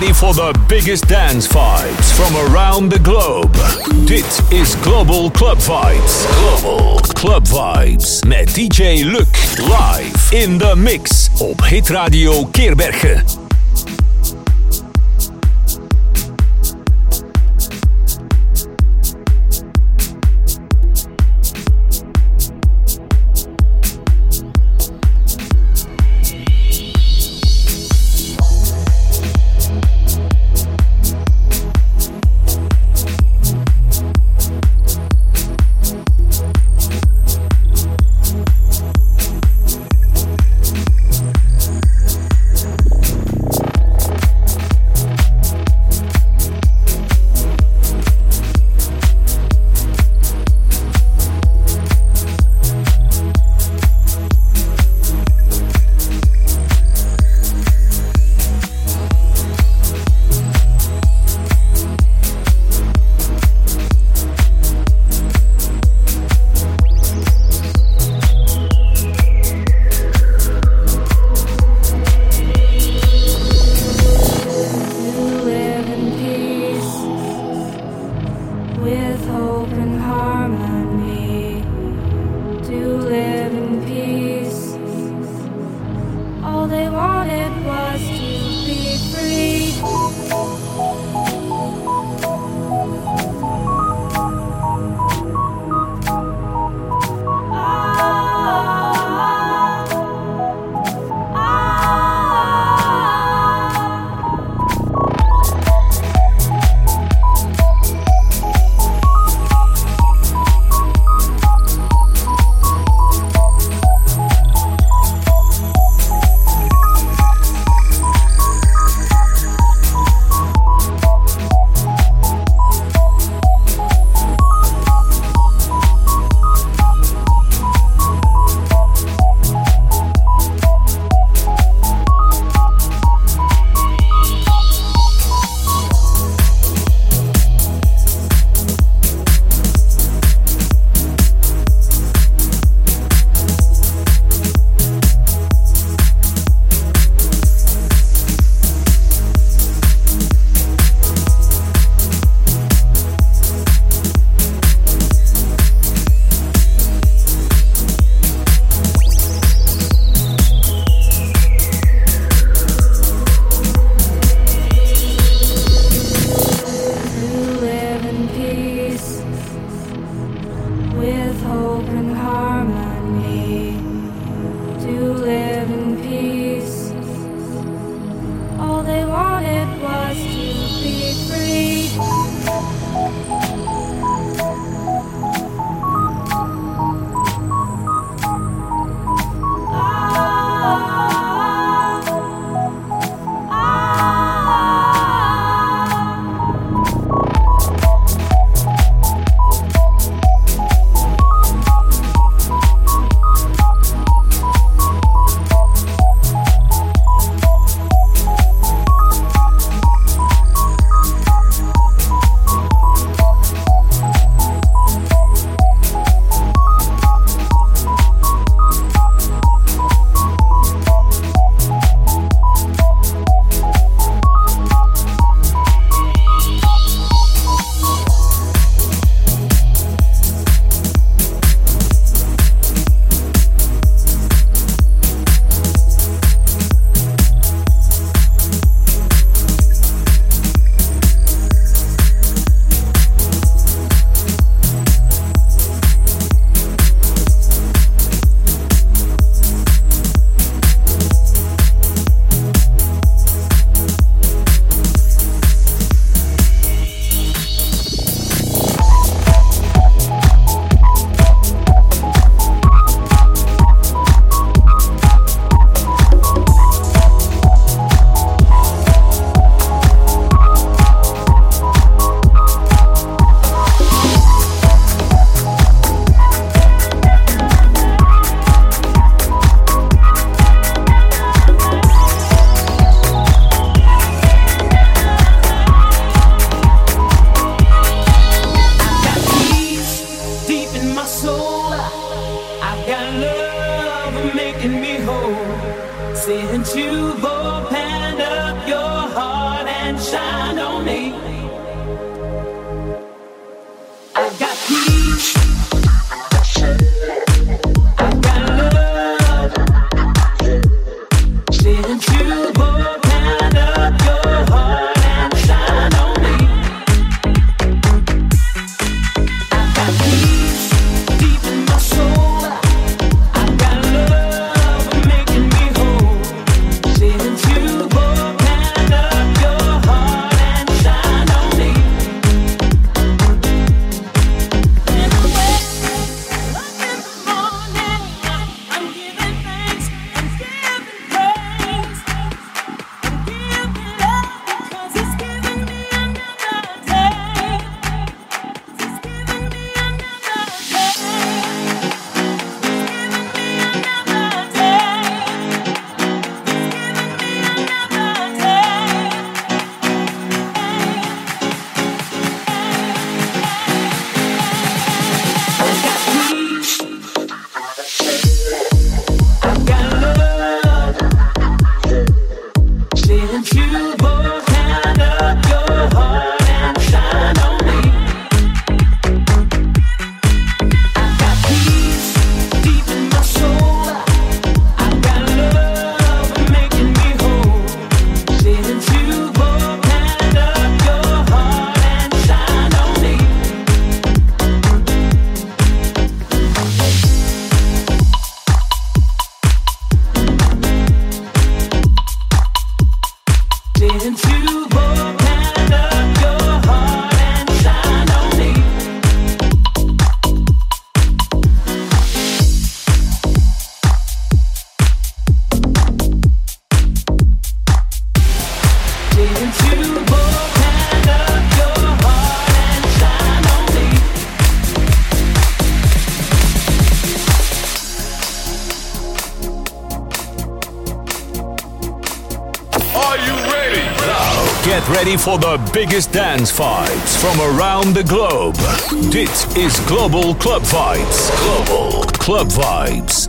ready for the biggest dance vibes from around the globe. Dit is Global Club Vibes. Global Club Vibes met DJ Luc live in the mix op Hit Radio Keerbergen. Ready for the biggest dance vibes from around the globe. Dit is Global Club Vibes. Global Club Vibes.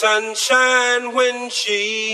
Sunshine when she's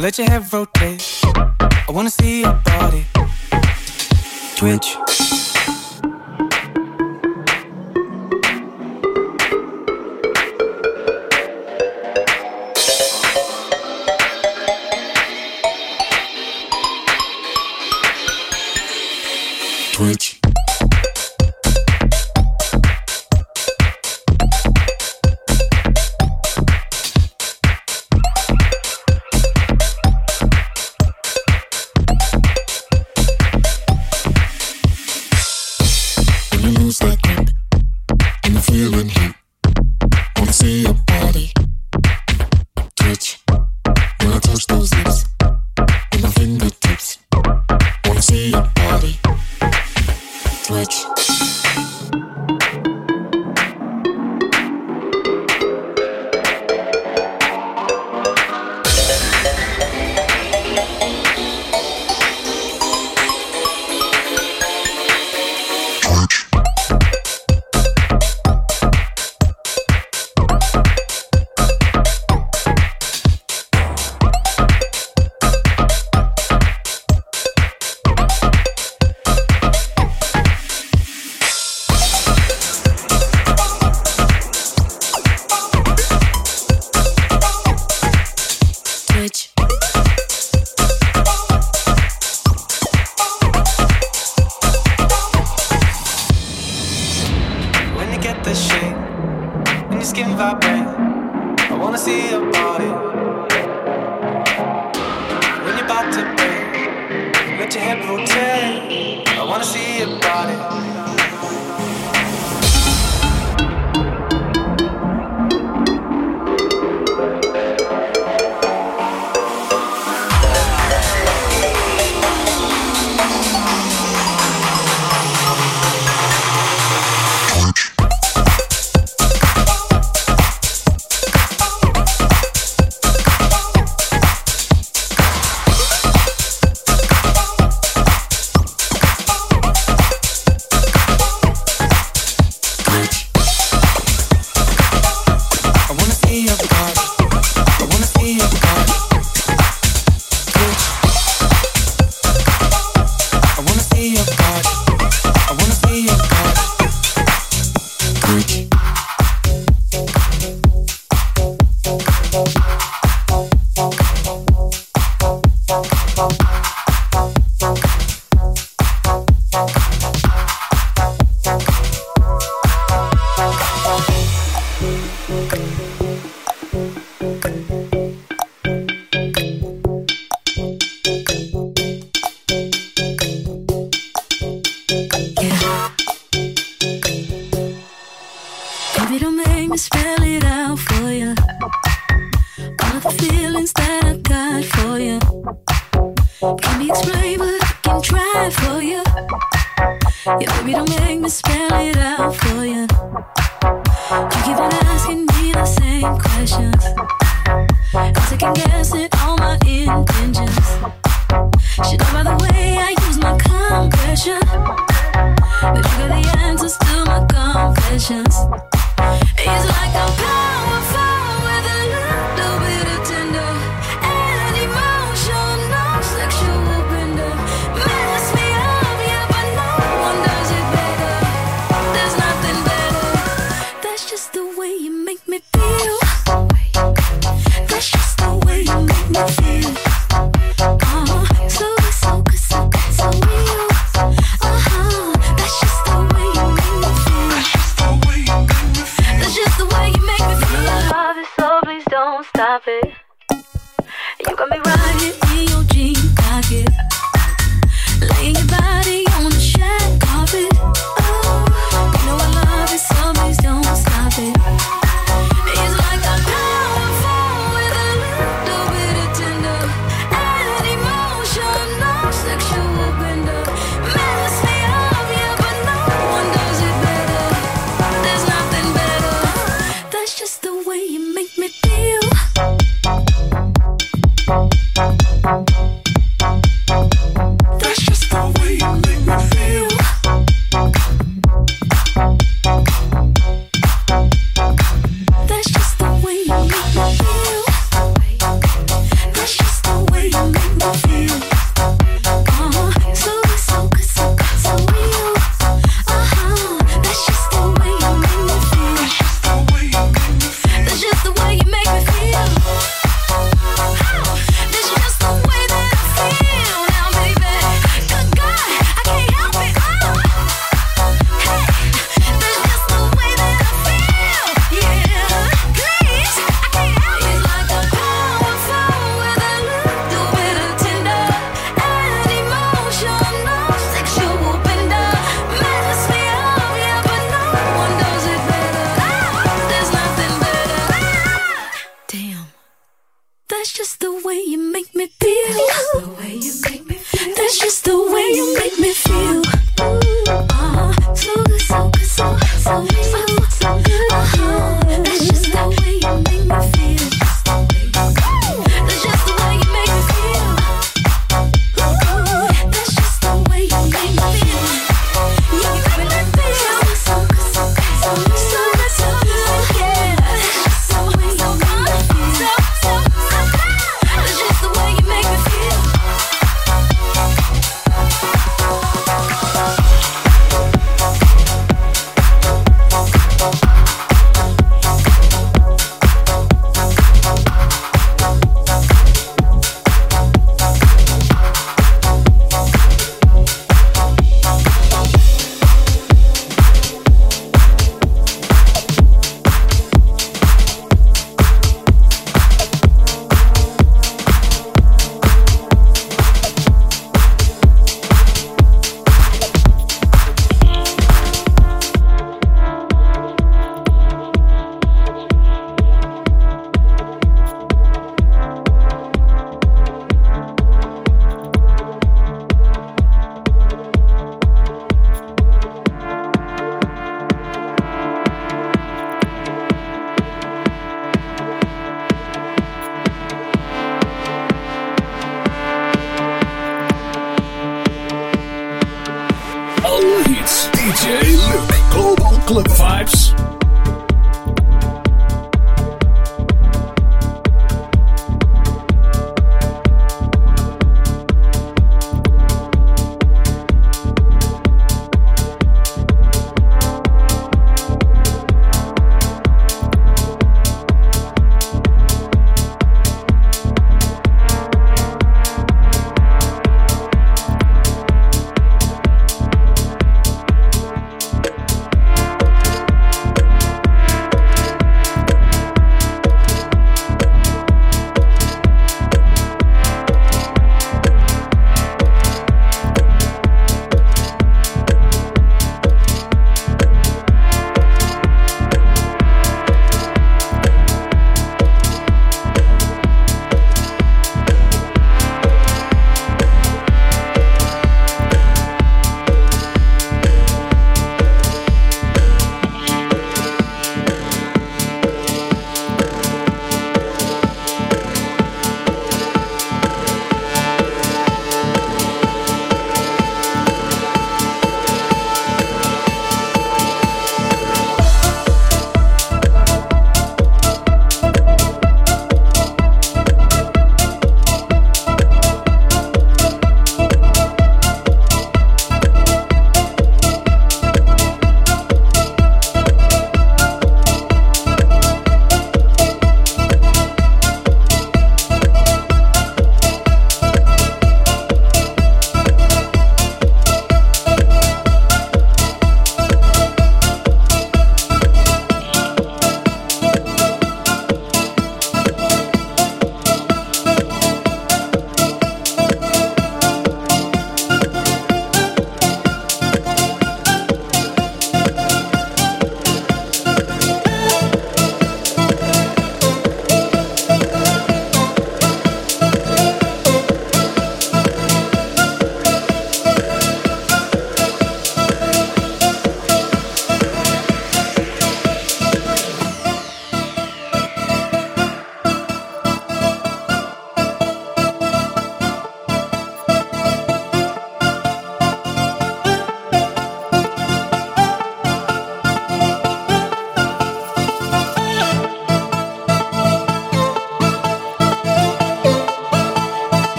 Let your head rotate. I wanna see your body twitch. Twitch.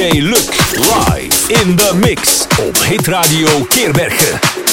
DJ Luc. Live in the mix. Op Hit Radio Keerbergen.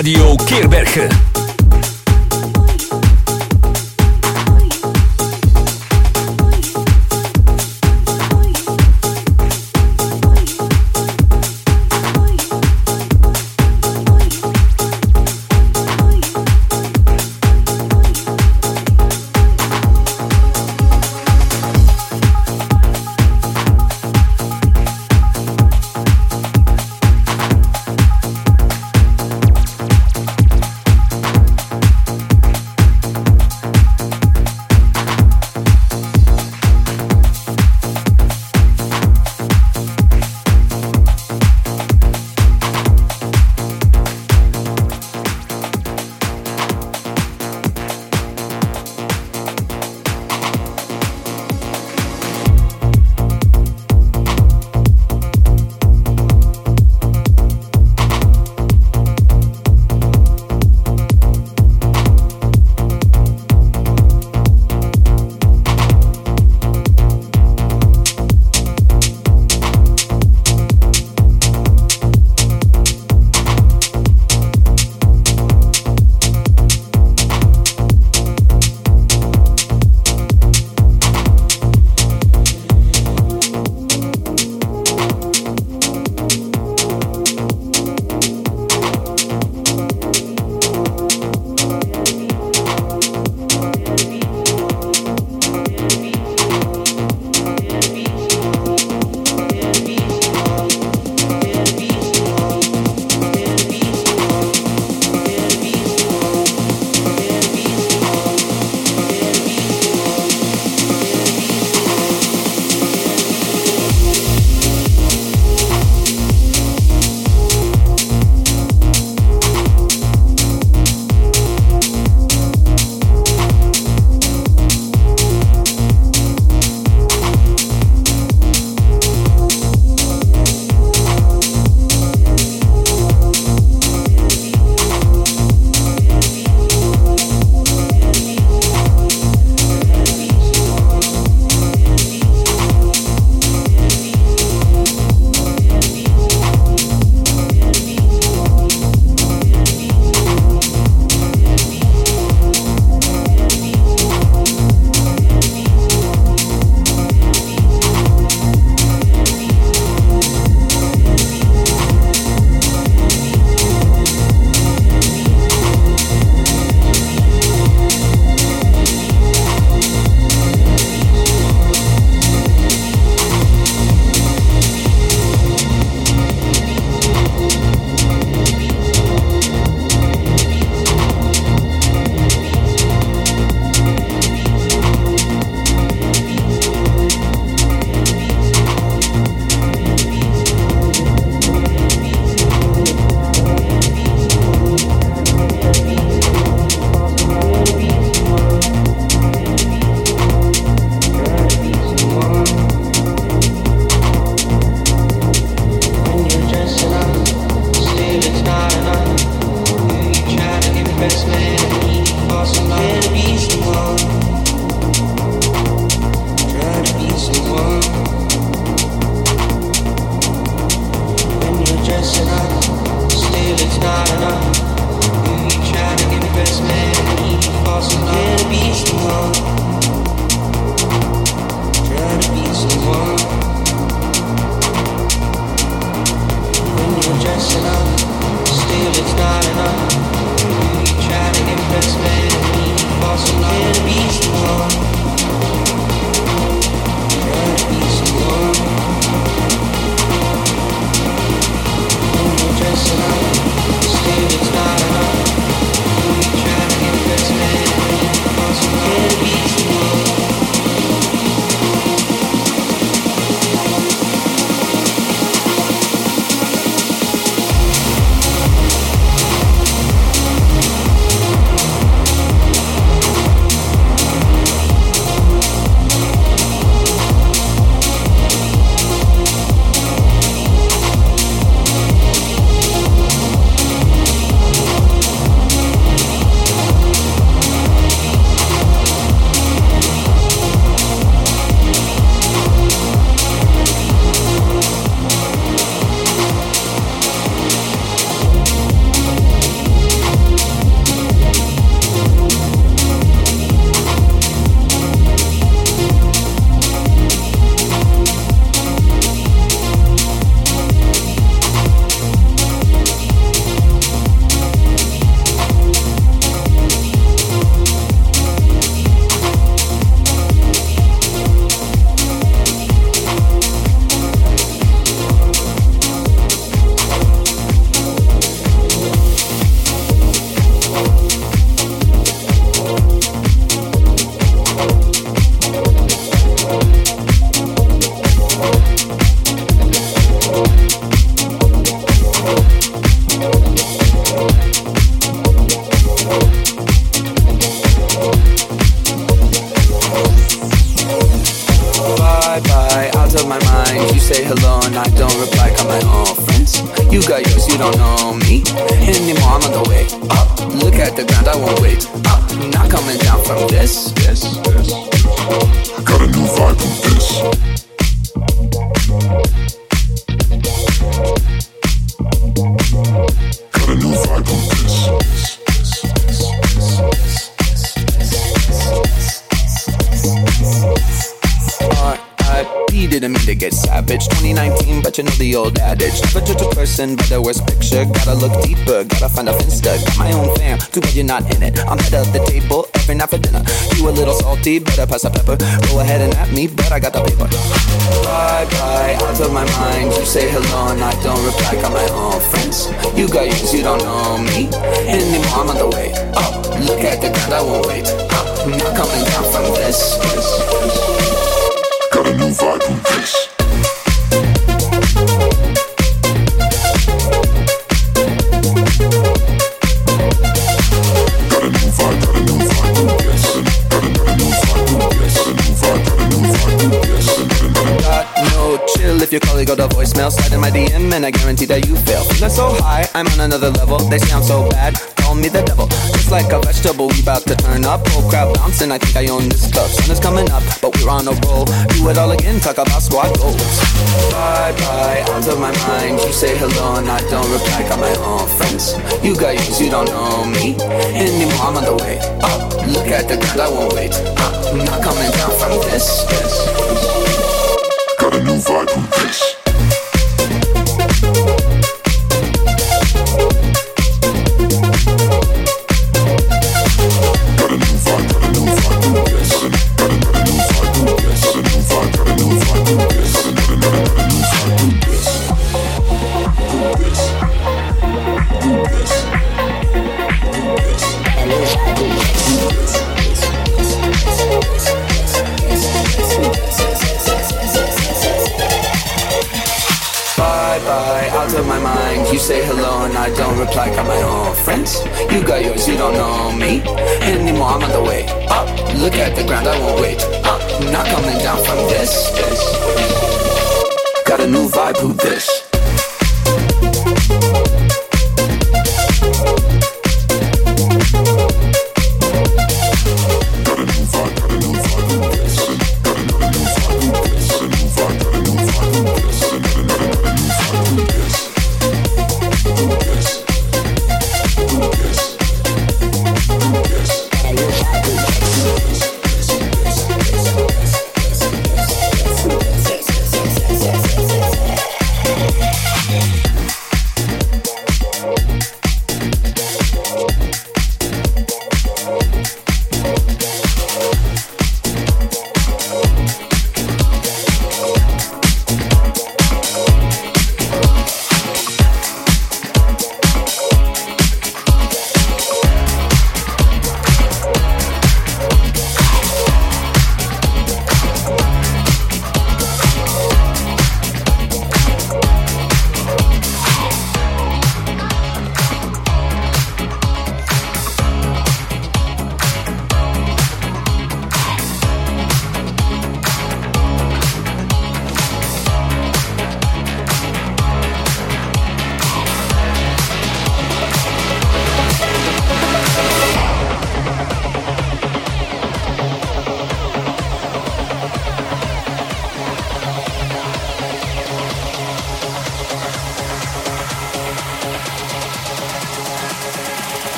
Radio Keerbergen. Not in it. I'm head of the table every night for dinner. You a little salty, better pass the pepper. Go ahead and at me, but I got the go. Slide in my DM and I guarantee that you fail. Feeling so high, I'm on another level. They I'm so bad, call me the devil. It's like a vegetable, we bout to turn up. Whole crowd bouncing, I think I own this club. Sun is coming up, but we're on a roll. Do it all again, talk about squad goals. Bye bye, out of my mind. You say hello and I don't reply. Got my own friends. You got yours, you don't know me anymore. I'm on the way up. Look at the ground, I won't wait up. Not coming down from this. this. got a new vibe with this.